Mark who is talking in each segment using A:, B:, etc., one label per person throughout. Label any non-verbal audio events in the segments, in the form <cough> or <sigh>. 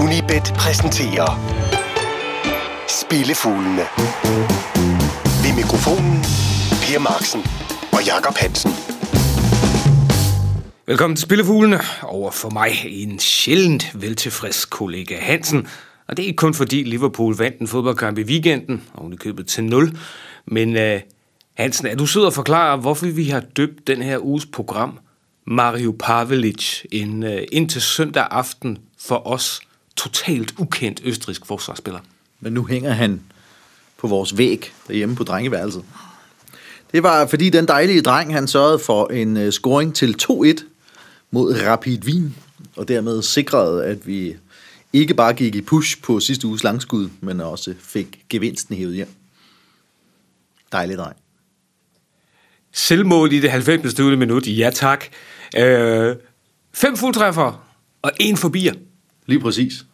A: Unibet præsenterer Spillefuglene. Ved mikrofonen Per Marksen og Jakob Hansen.
B: Velkommen til Spillefuglene. Over for mig en sjældent veltilfreds kollega Hansen. Og det er ikke kun fordi Liverpool vandt en fodboldkamp i weekenden, og hun er købet til 0. Men uh, Hansen, er du sød og forklare, hvorfor vi har døbt den her uges program Mario Pavelic en, uh, indtil søndag aften for os totalt ukendt østrisk forsvarsspiller?
C: Men nu hænger han på vores væg derhjemme på drengeværelset. Det var fordi den dejlige dreng, han sørgede for en uh, scoring til 2-1 mod Rapid Wien, og dermed sikrede, at vi ikke bare gik i push på sidste uges langskud, men også fik gevinsten hævet hjem. Dejlig dreng.
B: Selvmål i det 90. minut, ja tak. Øh, fem fuldtræffer og en forbier.
C: Lige præcis.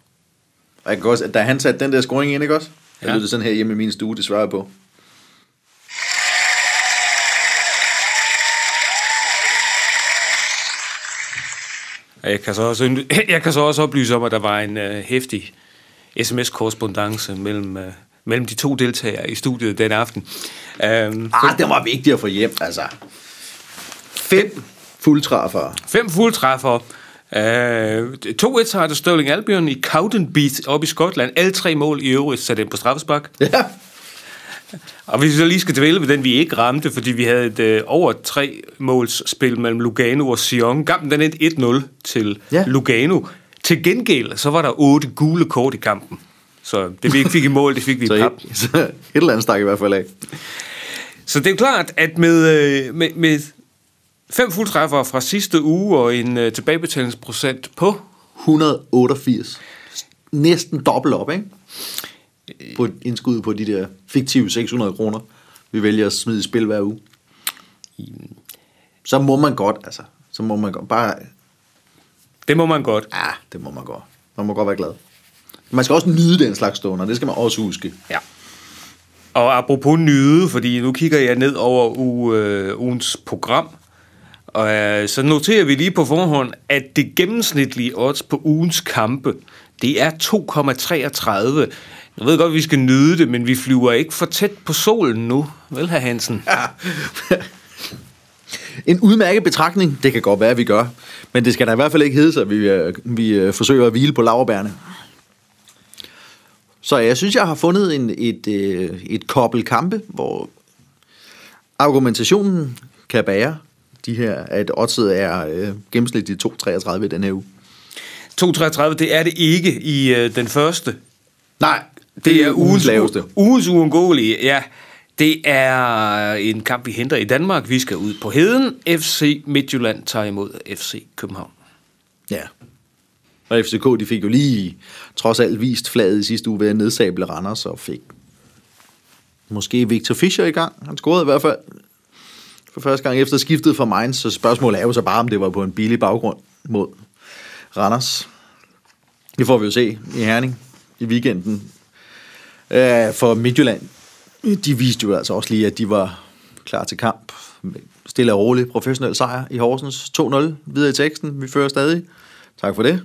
C: Og jeg kan også, da han satte den der scoring ind, ikke også? Jeg
B: Ja.
C: lød det sådan her hjemme i min stue, det svarer jeg på.
B: Jeg kan så også, <clears throat> jeg kan så også oplyse om, at der var en uh, hæftig sms-korrespondence mellem, uh, mellem de to deltagere i studiet den aften. Um,
C: Ah, det var vigtigt at få hjem, altså. Fem fuldtræffere.
B: fem fuldtræffer. Uh, 2-1 sejr til Sterling Albion i Cowdenbeath op i Skotland. Alle tre mål i øvrigt sat ind på straffespark.
C: Ja.
B: Og hvis vi så lige skal dvæle ved den, vi ikke ramte, fordi vi havde et øh, over tre måls spil mellem Lugano og Sion. Kampen den endte 1-0 til
C: Ja.
B: Lugano. Til gengæld, så var der otte gule kort i kampen. Så det vi ikke fik i mål, det fik vi i <laughs> pap.
C: et, <laughs> så et eller andet stak i hvert fald af.
B: Så det er jo klart, at med, øh, med, med fem fuldtræffere fra sidste uge og en øh, tilbagebetalingsprocent på
C: 188. Næsten dobbelt op, ikke? På et indskud på de der fiktive 600 kroner, vi vælger at smide i spil hver uge. Så må man godt, altså. Så må man godt. Bare,
B: det må man godt.
C: ja, det må man godt. Man må godt være glad. Man skal også nyde den slags stunder, det skal man også huske.
B: Ja. Og apropos nyde, fordi nu kigger jeg ned over u, øh, ugens program, og øh, så noterer vi lige på forhånd, at det gennemsnitlige odds på ugens kampe, det er 2,33. Jeg ved godt, at vi skal nyde det, men vi flyver ikke for tæt på solen nu, vel, herr Hansen?
C: En udmærket betragtning, det kan godt være, at vi gør. Men det skal da i hvert fald ikke hedde sig, at vi, øh, vi øh, forsøger at hvile på laverbærene. Så jeg synes, jeg har fundet en, et, øh, et kobbel kampe, hvor argumentationen kan bære de her, at oddset er øh, gennemsnitligt 2,33 i den her uge.
B: 2,33, det er det ikke i øh, den første.
C: Nej,
B: Det er ugens,
C: laveste.
B: ugens uundgåelige, ja. Det er en kamp, vi henter i Danmark. Vi skal ud på heden. FC Midtjylland tager imod FC København.
C: Ja. Og FCK, de fik jo lige trods alt vist flaget i sidste uge ved at nedsable Randers og fik måske Victor Fischer i gang. Han scorede i hvert fald for første gang efter skiftet fra Mainz, så spørgsmålet er jo så bare, om det var på en billig baggrund mod Randers. Det får vi jo se i Herning i weekenden. Øh, For Midtjylland, de viste jo altså også lige, at de var klar til kamp. Stille og rolig professionel sejr i Horsens. 2-0 videre i teksten. Vi fører stadig. Tak for det.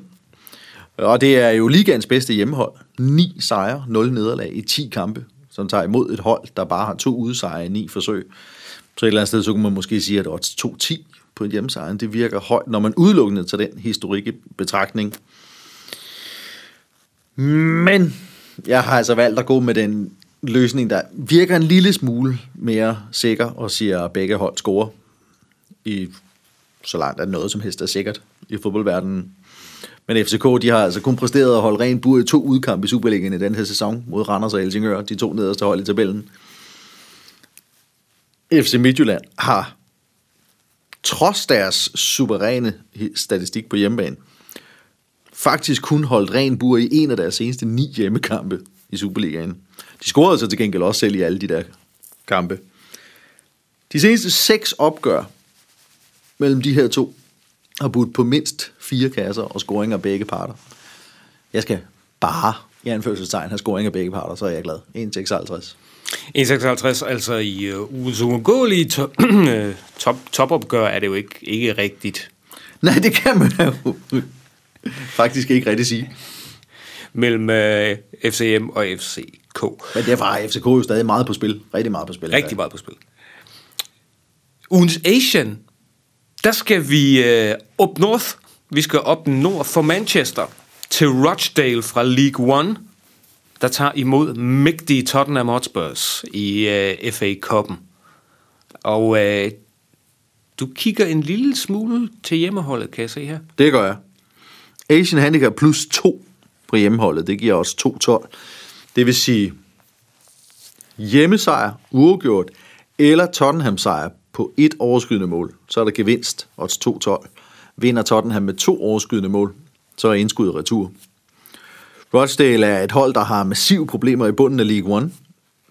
C: Og det er jo ligands bedste hjemmehold. 9 sejre, 0 nederlag i 10 kampe, som tager imod et hold, der bare har to udsejre i 9 forsøg. Så et eller andet sted, så kunne man måske sige, at odds 2-10 på en hjemmesejr, det virker højt, når man udelukkende tager den historiske betragtning. Men jeg har altså valgt at gå med den løsning, der virker en lille smule mere sikker og siger, at begge hold scorer i så langt at noget som helst er sikkert i fodboldverdenen. Men FCK, de har altså kun præsteret at holde ren bur i to udkampe i Superligaen i den her sæson mod Randers og Helsingør, de to nederste hold i tabellen. FC Midtjylland har trods deres suveræne statistik på hjemmebane, faktisk kun holdt ren bur i en af deres seneste ni hjemmekampe i Superligaen. De scorede så til gengæld også selv i alle de der kampe. De seneste seks opgør mellem de her to har budt på mindst fire kasser og scoringer af begge parter. Jeg skal bare, i anførselstegn, have scoringer af begge parter, så er jeg glad. 1,56.
B: 1,56, altså i uh, ugens uundgåelige to- <clears throat> øh, top, topopgør er det jo ikke, ikke rigtigt.
C: Nej, det kan man jo faktisk ikke rigtig sige.
B: mellem øh, FCM og FCK.
C: Men derfor har FCK jo stadig meget på spil. Rigtig meget på spil.
B: Rigtig meget på spil. Ugens Asian, der skal vi øh, op north. Vi skal op nord for Manchester til Rochdale fra League One, der tager imod mægtige Tottenham Hotspurs i øh, FA Cup'en. Og øh, du kigger en lille smule til hjemmeholdet, kan jeg se her.
C: Det gør jeg. Asian Handicap plus 2 på hjemmeholdet, det giver os 2-12. Det vil sige hjemmesejr, uafgjort, eller Tottenham sejr på et overskydende mål. Så er der gevinst, odds 2-12. Vinder Tottenham med to overskydende mål, så er indskud retur. Rochdale er et hold, der har massive problemer i bunden af League One.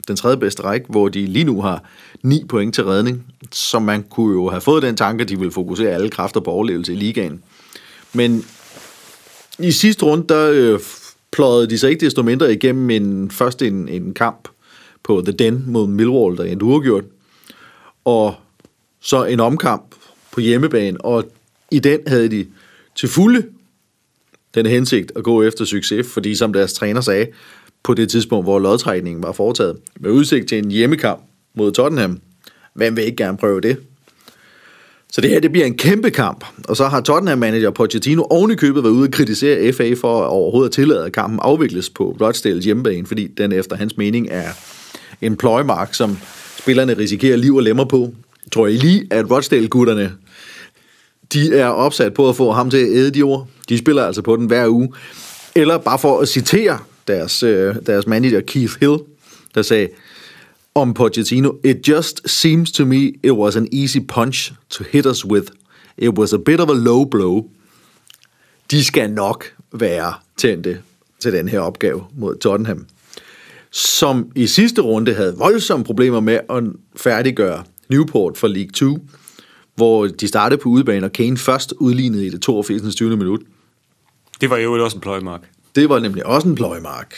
C: Den tredje bedste række, hvor de lige nu har 9 point til redning. Så man kunne jo have fået den tanke, at de ville fokusere alle kræfter på overlevelse i ligaen. Men i sidste runde, der øh, pløjede de sig ikke desto mindre igennem en, først en, en kamp på The Den mod Millwall, der endte uafgjort. Og så en omkamp på hjemmebane, og i den havde de til fulde den hensigt at gå efter succes, fordi som deres træner sagde, på det tidspunkt, hvor lodtrækningen var foretaget, med udsigt til en hjemmekamp mod Tottenham, hvem vil ikke gerne prøve det? Så det her, det bliver en kæmpe kamp, og så har Tottenham-manager Pochettino ovenikøbet købet været ude og kritisere FA for at overhovedet at tillade, at kampen afvikles på Rochdales hjemmebane, fordi den efter hans mening er en pløjemark, som spillerne risikerer liv og lemmer på. Tror I lige, at Rochdale-gutterne de er opsat på at få ham til at æde de ord. De spiller altså på den hver uge. Eller bare for at citere deres, øh, deres manager Keith Hill, der sagde om Pochettino, It just seems to me it was an easy punch to hit us with. It was a bit of a low blow. De skal nok være tændte til den her opgave mod Tottenham, som i sidste runde havde voldsomme problemer med at færdiggøre Newport for League 2, hvor de startede på udebane, og Kane først udlignede i det 82. 20. minut.
B: Det var jo også en pløjemark.
C: Det var nemlig også en pløjemark.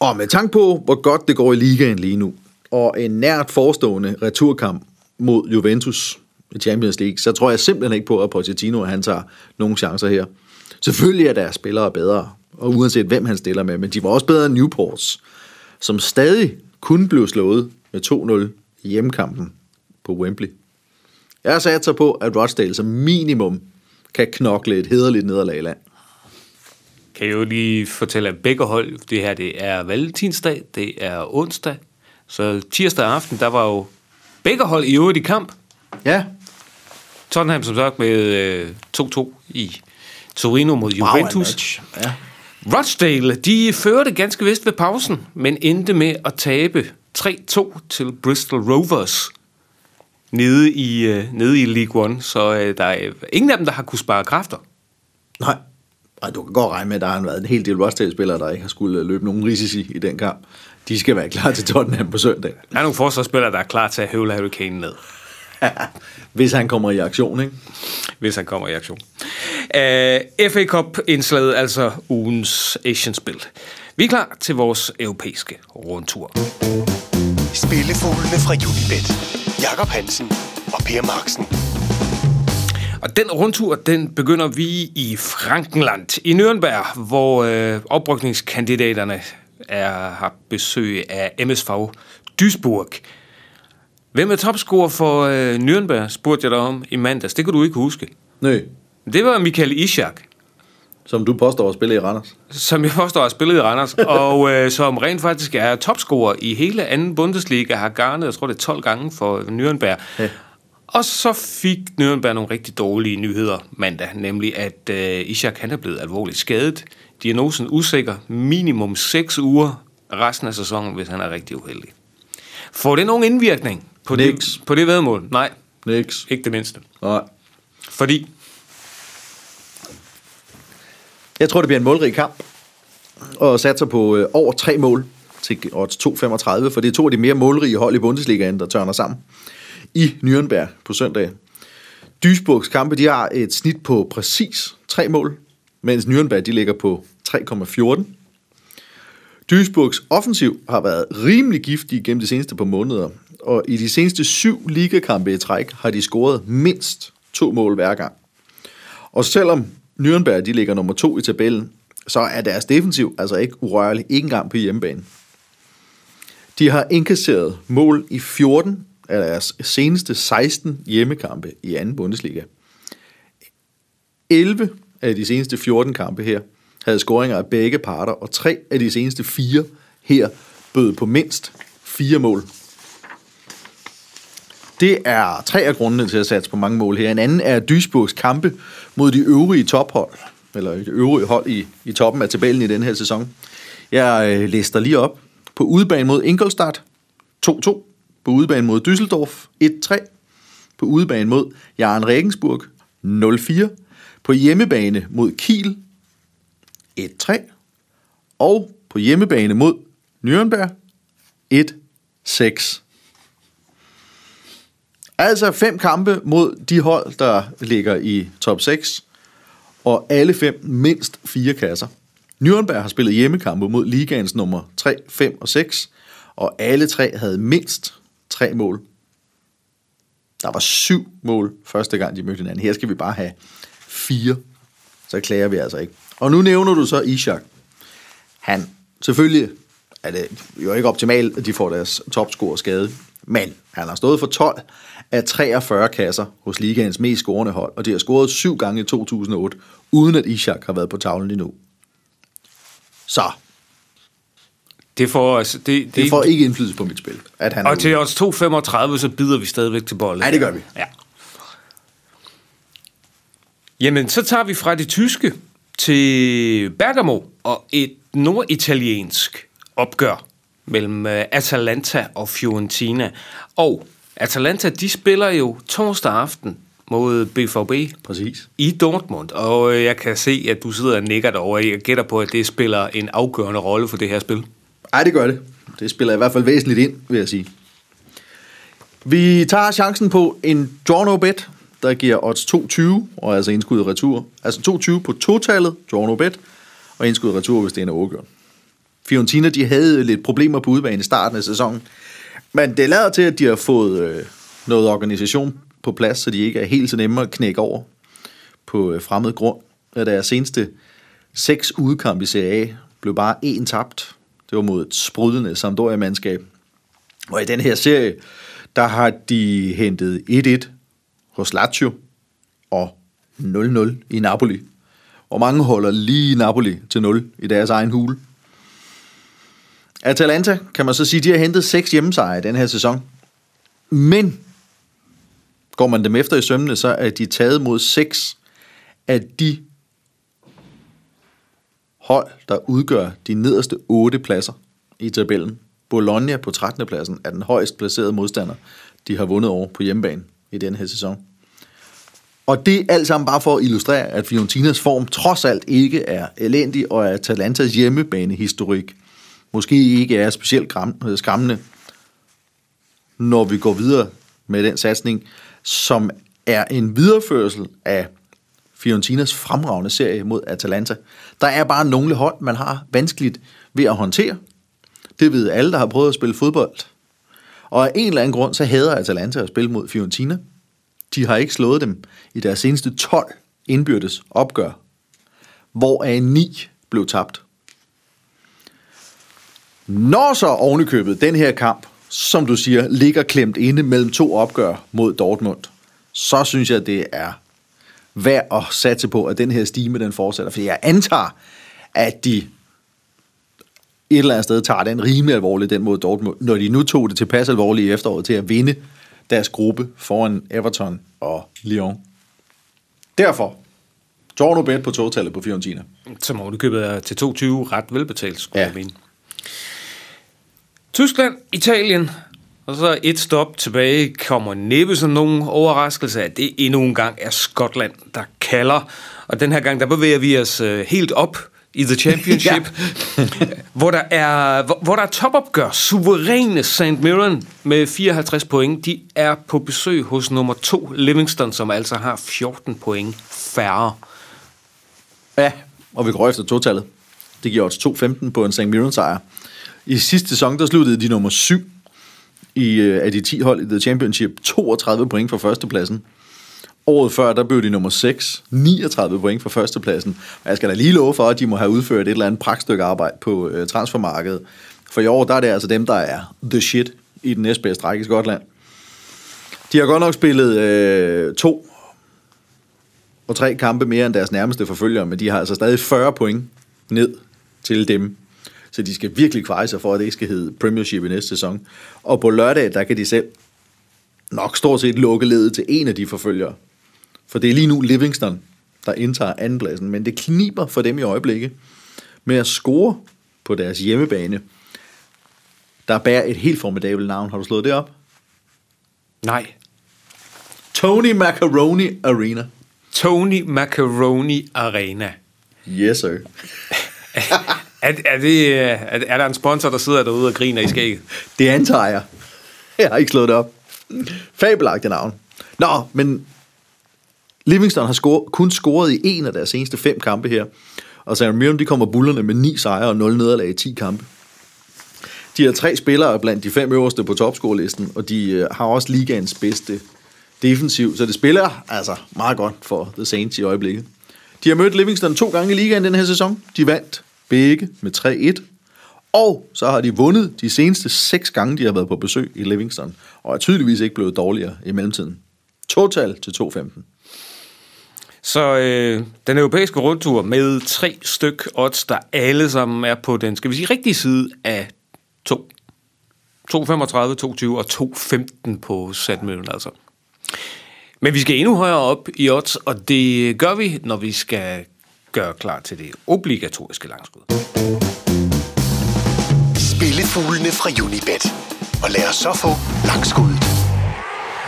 C: Og med tanke på, hvor godt det går i ligaen lige nu, og en nært forestående returkamp mod Juventus i Champions League, så tror jeg simpelthen ikke på, at Pochettino han tager nogle chancer her. Selvfølgelig er deres spillere bedre, og uanset hvem han stiller med, men de var også bedre end Newports, som stadig kun blev slået med 2-0 i hjemmekampen på Wembley. Jeg satser på, at Rochdale som minimum kan knokle et hederligt nederlag i land.
B: Kan jeg jo lige fortælle, at begge hold, det her det er valentinsdag, det er onsdag, så tirsdag aften, der var jo begge hold i øvrigt i kamp.
C: Ja,
B: Tottenham som sagt med øh, 2-2 i Torino mod Juventus.
C: Wow. Ja.
B: Rochdale, de førte ganske vist ved pausen, men endte med at tabe 3-2 til Bristol Rovers nede i, øh, nede i League One, så øh, der er ingen af dem, der har kunne spare kræfter.
C: Nej. Ej, du kan godt regne med, at der har været en hel del Rochdale-spillere, der ikke har skulle løbe nogen risici i den kamp. De skal være klar til Tottenham på søndag.
B: Der er nogle forsvarsspillere, der er klar til at høvle Harry Kane ned,
C: Hvis han kommer i aktion, ikke?
B: hvis han kommer i aktion. Uh, FA Cup-indslaget, altså ugens Asian-spil. Vi er klar til vores europæiske rundtur.
A: Spillefuglene fra Unibet. Jakob Hansen og Per Marksen.
B: Og den rundtur, den begynder vi i Frankenland, i Nürnberg, hvor øh, oprykningskandidaterne er, har besøg af MSV Duisburg. Hvem er topscorer for øh, Nürnberg, spurgte jeg dig om i mandags. Det kan du ikke huske.
C: Nø,
B: Det var Michael Ishak,
C: som du påstår at spille i Randers.
B: som jeg påstår har spillet i Randers, <laughs> og øh, som rent faktisk er topscorer i hele anden Bundesliga, har garnet, jeg tror det er 12 gange for Nürnberg.
C: Ja.
B: Og så fik Nürnberg nogle rigtig dårlige nyheder mandag, nemlig at øh, Ishak han er blevet alvorligt skadet. Diagnosen usikker, minimum 6 uger resten af sæsonen, hvis han er rigtig uheldig. Får det nogen indvirkning på
C: Niks.
B: det, på det vedmål? Nej,
C: Niks.
B: ikke det mindste.
C: Nej.
B: Fordi
C: jeg tror, det bliver en målrig kamp. Og satser på øh, over tre mål til odds 2,35, for det er to af de mere målrige hold i Bundesligaen, der tørner sammen i Nürnberg på søndag. Duisburgs kampe, de har et snit på præcis tre mål, mens Nürnberg, de ligger på 3,14. Duisburgs offensiv har været rimelig giftig gennem de seneste par måneder, og i de seneste syv ligakampe i træk har de scoret mindst to mål hver gang. Og selvom Nürnberg de ligger nummer to i tabellen, så er deres defensiv altså ikke urørlig, ikke engang på hjemmebane. De har indkasseret mål i 14 af deres seneste 16 hjemmekampe i anden Bundesliga. 11 af de seneste 14 kampe her havde scoringer af begge parter, og tre af de seneste fire her bød på mindst fire mål. Det er tre af grundene til at satse på mange mål her. En anden er Duisburgs kampe mod de øvrige tophold, eller de øvrige hold i, i toppen af tabellen i den her sæson. Jeg øh, lister lige op. På udebane mod Ingolstadt 2-2. På udebane mod Düsseldorf 1-3. På udebane mod Jaren Regensburg 0-4. På hjemmebane mod Kiel 1-3. Og på hjemmebane mod Nürnberg 1-6. Altså fem kampe mod de hold, der ligger i top 6, og alle fem mindst fire kasser. Nürnberg har spillet hjemmekampe mod ligaens nummer 3, 5 og 6, og alle tre havde mindst tre mål. Der var syv mål første gang, de mødte hinanden. Her skal vi bare have fire. Så klager vi altså ikke. Og nu nævner du så Ishak. Han, selvfølgelig er det jo ikke optimalt, at de får deres topscorer skade, men han har stået for 12 af 43 kasser hos ligaens mest scorende hold, og de har scoret syv gange i 2008, uden at Ishak har været på tavlen endnu. Så,
B: Det får, altså, det, det,
C: det får ikke indflydelse på mit spil, at han
B: Og til odds 2,35, så bider vi stadigvæk til bolden.
C: Ja, det gør vi.
B: Ja. Jamen, så tager vi fra det tyske til Bergamo og et norditaliensk opgør mellem øh, Atalanta og Fiorentina. Og Atalanta, de spiller jo torsdag aften mod BVB
C: Præcis.
B: i Dortmund, og øh, jeg kan se, at du sidder og nikker derovre. Jeg gætter på, at det spiller en afgørende rolle for det her spil.
C: Ej, det gør det. Det spiller i hvert fald væsentligt ind, vil jeg sige. Vi tager chancen på en draw no bet, der giver odds 2,20, og altså indskud retur. Altså 2,20 på totallet, draw no bet, og indskud retur, hvis det er en overgør. Fiorentina, de havde lidt problemer på udebane i starten af sæsonen, men det lader til, at de har fået øh, noget organisation på plads, så de ikke er helt så nemme at knække over på øh, fremmed grund. Af deres seneste seks udkamp i Serie A blev bare én tabt. Det var mod et sprudlende Sampdoria-mandskab. Og i den her serie, der har de hentet 1-1 hos Lazio og 0-0 i Napoli. Og mange holder lige Napoli til 0 i deres egen hule. Atalanta, kan man så sige, de har hentet seks hjemmesejre i den her sæson. Men går man dem efter i sømmene, så er de taget mod seks af de hold, der udgør de nederste otte pladser i tabellen. Bologna på 13. pladsen er den højst placerede modstander, de har vundet over på hjemmebane i den her sæson. Og det er alt sammen bare for at illustrere, at Fiorentinas form trods alt ikke er elendig, og at Atalantas hjemmebanehistorik måske ikke er specielt øh, skræmmende, når vi går videre med den satsning, som er en videreførsel af Fiorentinas fremragende serie mod Atalanta. Der er bare nogle hold, man har vanskeligt ved at håndtere. Det ved alle, der har prøvet at spille fodbold. Og af en eller anden grund, så hader Atalanta at spille mod Fiorentina. De har ikke slået dem i deres seneste 12 indbyrdes opgør, hvoraf 9 blev tabt. Når så ovenikøbet den her kamp, som du siger, ligger klemt inde mellem to opgør mod Dortmund, så synes jeg, det er værd at satse på, at den her stime den fortsætter. For jeg antager, at de et eller andet sted tager den rimelig alvorligt, den mod Dortmund, når de nu tog det tilpas alvorligt i efteråret til at vinde deres gruppe foran Everton og Lyon. Derfor, Torno bet på totallet på Fiorentina.
B: Som ovenikøbet er til 22 ret velbetalt, skulle
C: ja.
B: jeg mene. Tyskland, Italien, og så et stop tilbage kommer næppe som nogen overraskelse, at det endnu en gang er Skotland, der kalder. Og den her gang, der bevæger vi os øh, helt op i The Championship, <laughs> <laughs> hvor, der er, hvor, hvor der er topopgør. Suveræne St. Mirren med 54 point. De er på besøg hos nummer 2, Livingston, som altså har 14 point færre.
C: Ja, og vi går efter totallet. Det giver os 2-15 på en St. Mirren sejr. I sidste sæson, der sluttede de nummer 7 i, øh, af de 10 hold i The Championship. 32 point fra førstepladsen. Året før, der blev de nummer 6, 39 point fra førstepladsen. Og jeg skal da lige love for, at de må have udført et eller andet pragtstykke arbejde på øh, transfermarkedet. For i år, der er det altså dem, der er the shit i den næstbedste række i Skotland. De har godt nok spillet øh, to og tre kampe mere end deres nærmeste forfølgere, men de har altså stadig 40 point ned til dem. Så de skal virkelig kveje sig for, at det ikke skal hedde Premiership i næste sæson. Og på lørdag, der kan de selv nok stort set lukke ledet til en af de forfølgere. For det er lige nu Livingston, der indtager andenpladsen, men det kniber for dem i øjeblikket med at score på deres hjemmebane. Der bærer et helt formidabelt navn. Har du slået det op?
B: Nej.
C: Tony Macaroni Arena.
B: Tony Macaroni Arena.
C: Yes, sir. <laughs>
B: Er, er, det, øh, er, er der en sponsor, der sidder derude og griner i skægget?
C: Det antager jeg. Jeg har ikke slået det op. Fabelagtigt navn. Nå, men Livingston har score, kun scoret i en af deres seneste fem kampe her. Og Sam Mirren, de kommer bullerne med ni sejre og 0 nederlag i 10 kampe. De har tre spillere blandt de fem øverste på topscorelisten, og de øh, har også ligaens bedste defensiv, så det spiller altså meget godt for The Saints i øjeblikket. De har mødt Livingston to gange i ligaen den her sæson. De vandt begge med 3-1. Og så har de vundet de seneste seks gange, de har været på besøg i Livingston, og er tydeligvis ikke blevet dårligere i mellemtiden. Total til 2-15.
B: Så øh, den europæiske rundtur med tre styk odds, der alle sammen er på den, skal vi sige, rigtige side af 2. 2,35, 2,20 og 2,15 på satmøllen altså. Men vi skal endnu højere op i odds, og det gør vi, når vi skal gøre klar til det obligatoriske langskud.
A: Spillefuglene fra Unibet. Og lad os så få langskuddet.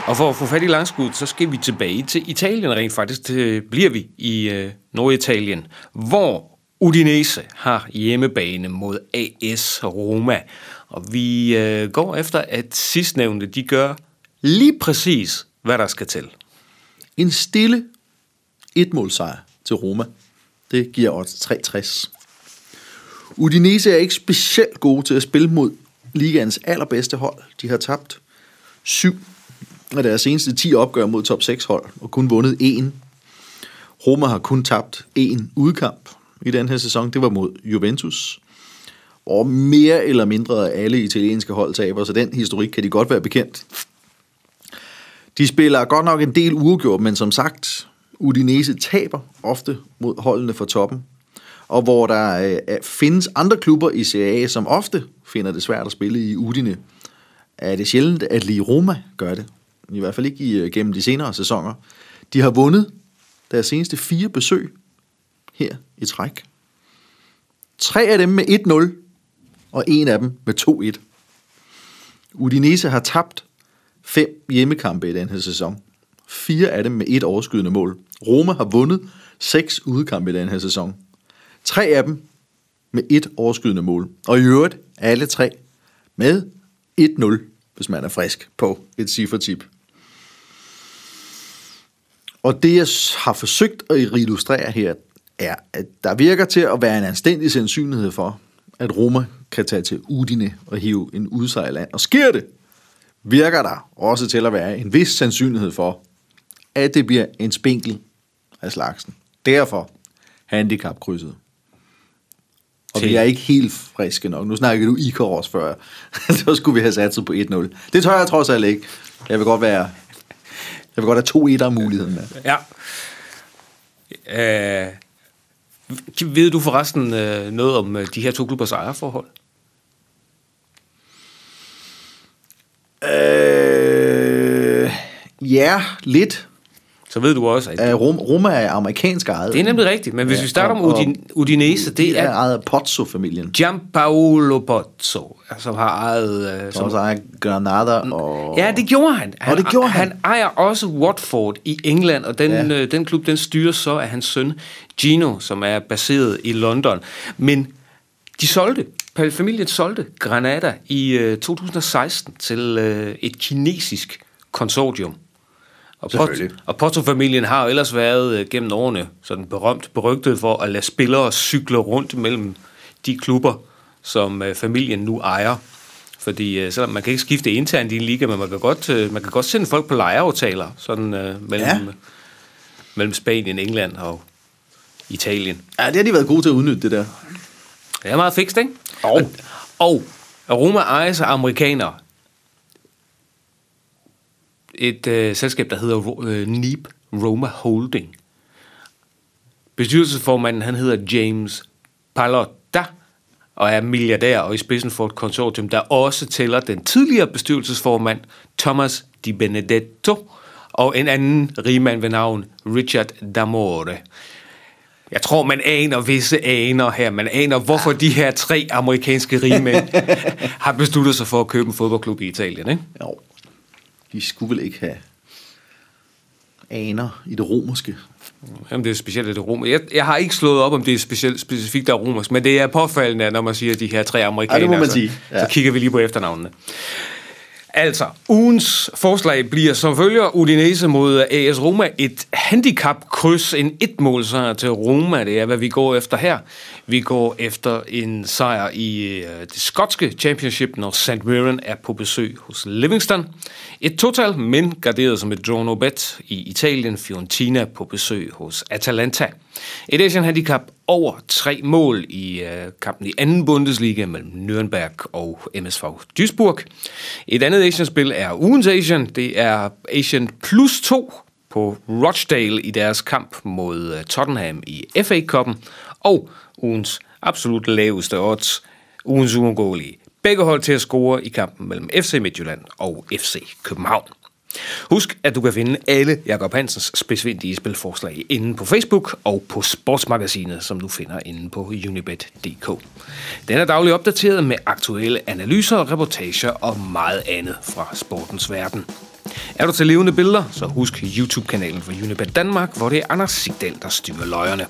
B: Og for at få fat i langskud, så skal vi tilbage til Italien rent faktisk. Det bliver vi i øh, Norditalien, hvor Udinese har hjemmebane mod AS Roma. Og vi øh, går efter, at sidstnævnte de gør lige præcis, hvad der skal til.
C: En stille etmålsejr til Roma. Det giver odds 360. Udinese er ikke specielt gode til at spille mod ligaens allerbedste hold. De har tabt syv af deres seneste 10 opgør mod top 6 hold, og kun vundet en. Roma har kun tabt en udkamp i den her sæson. Det var mod Juventus. Og mere eller mindre alle italienske hold taber, så den historik kan de godt være bekendt. De spiller godt nok en del uafgjort, men som sagt, Udinese taber ofte mod holdene fra toppen. Og hvor der øh, findes andre klubber i Serie A, som ofte finder det svært at spille i Udine, er det sjældent, at lige Roma gør det. I hvert fald ikke øh, gennem de senere sæsoner. De har vundet deres seneste fire besøg her i træk. Tre af dem med 1-0, og en af dem med 2-1. Udinese har tabt fem hjemmekampe i den her sæson. Fire af dem med et overskydende mål. Roma har vundet seks udekampe i den her sæson. Tre af dem med et overskydende mål. Og i øvrigt alle tre med 1-0, hvis man er frisk på et cifretip. Og det, jeg har forsøgt at illustrere her, er, at der virker til at være en anstændig sandsynlighed for, at Roma kan tage til Udine og hive en udsejland. Og sker det, virker der også til at være en vis sandsynlighed for, at det bliver en spinkel af slagsen. Derfor handicapkrydset. Og vi er ikke helt friske nok. Nu snakker du Ikaros før. <laughs> Så skulle vi have satset på 1-0. Det tør jeg trods alt ikke. Jeg vil godt være... Jeg vil godt have to etter muligheden med.
B: Ja. Øh, ved du forresten øh, noget om øh, de her to klubbers ejerforhold?
C: Øh, ja, lidt.
B: Så ved du også, at...
C: Uh, Rom, Roma er amerikansk ejet.
B: Det er nemlig rigtigt, men hvis
C: Ja,
B: vi starter om
C: og- og-
B: Udin, Udinese,
C: Det er
B: er
C: ejet af Pozzo-familien.
B: Gianpaolo Pozzo, som har ejet... Øh,
C: Som også ejer Granada og...
B: ja, det gjorde han. han
C: det gjorde han.
B: Han ejer også Watford i England, og den,
C: ja.
B: øh, den klub, den styres så af hans søn Gino, som er baseret i London. Men de solgte, familien solgte Granada i øh, 2016 til øh, et kinesisk konsortium. Og, Pot, og Porto-familien har jo ellers været øh, gennem årene sådan berømt, berygtet for at lade spillere cykle rundt mellem de klubber, som øh, familien nu ejer. Fordi øh, selvom man kan ikke skifte internt i en liga, men man kan godt, øh, man kan godt sende folk på lejeaftaler sådan, øh, mellem,
C: Ja.
B: ja. mellem Spanien, England og Italien.
C: Ja, det har de været gode til at udnytte, det der.
B: Det er meget fikst, ikke?
C: Jo.
B: Og, og Roma ejes af amerikanere. Et øh, selskab, der hedder øh, Neep Roma Holding. Bestyrelsesformanden, han hedder James Palotta, og er milliardær og i spidsen for et konsortium, der også tæller den tidligere bestyrelsesformand Thomas Di Benedetto og en anden rigmand ved navn Richard D'Amore. Jeg tror, man aner visse aner her. Man aner, hvorfor de her tre amerikanske rigmænd <laughs> har besluttet sig for at købe en fodboldklub i Italien. Ikke?
C: Jo. De skulle vel ikke have aner i det romerske.
B: Jamen, det er specielt det rom. Jeg, jeg har ikke slået op, om det er specielt, specifikt der er romersk, men det er påfaldende, når man siger de her tre amerikanere.
C: Ja, det må man
B: så,
C: sige. Ja.
B: så kigger vi lige på efternavnene. Altså, ugens forslag bliver som følger Udinese mod AS Roma et handicap-kryds, en etmålsejr til Roma. Det er, hvad vi går efter her. Vi går efter en sejr i øh, det skotske championship, når St. Mirren er på besøg hos Livingston. Et total, men garderet som et draw no bet i Italien, Fiorentina på besøg hos Atalanta. Et Asian handicap over tre mål i øh, kampen i anden Bundesliga mellem Nürnberg og MSV Duisburg. Et andet Asian-spil er ugens Asian. Det er Asian plus 2 på Rochdale i deres kamp mod øh, Tottenham i FA-koppen. Og ugens absolut laveste odds, ugens uundgåelige. Begge hold til at score i kampen mellem FC Midtjylland og FC København. Husk, at du kan finde alle Jakob Hansens spidsvindige spilforslag inde på Facebook og på Sportsmagasinet, som du finder inde på unibet.dk. Den er dagligt opdateret med aktuelle analyser, reportager og meget andet fra sportens verden. Er du til levende billeder, så husk YouTube-kanalen for Unibet Danmark, hvor det er Anders Sigdal, der styrer løjerne.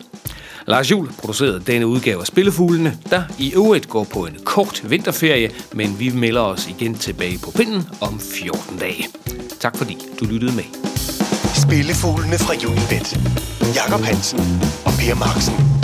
B: Lars Jul producerede denne udgave af Spillefuglene, der i øvrigt går på en kort vinterferie, men vi melder os igen tilbage på pinden om 14 dage. Tak fordi du lyttede med.
A: Spillefuglene fra Unibet. Jakob Hansen og Per Marksen.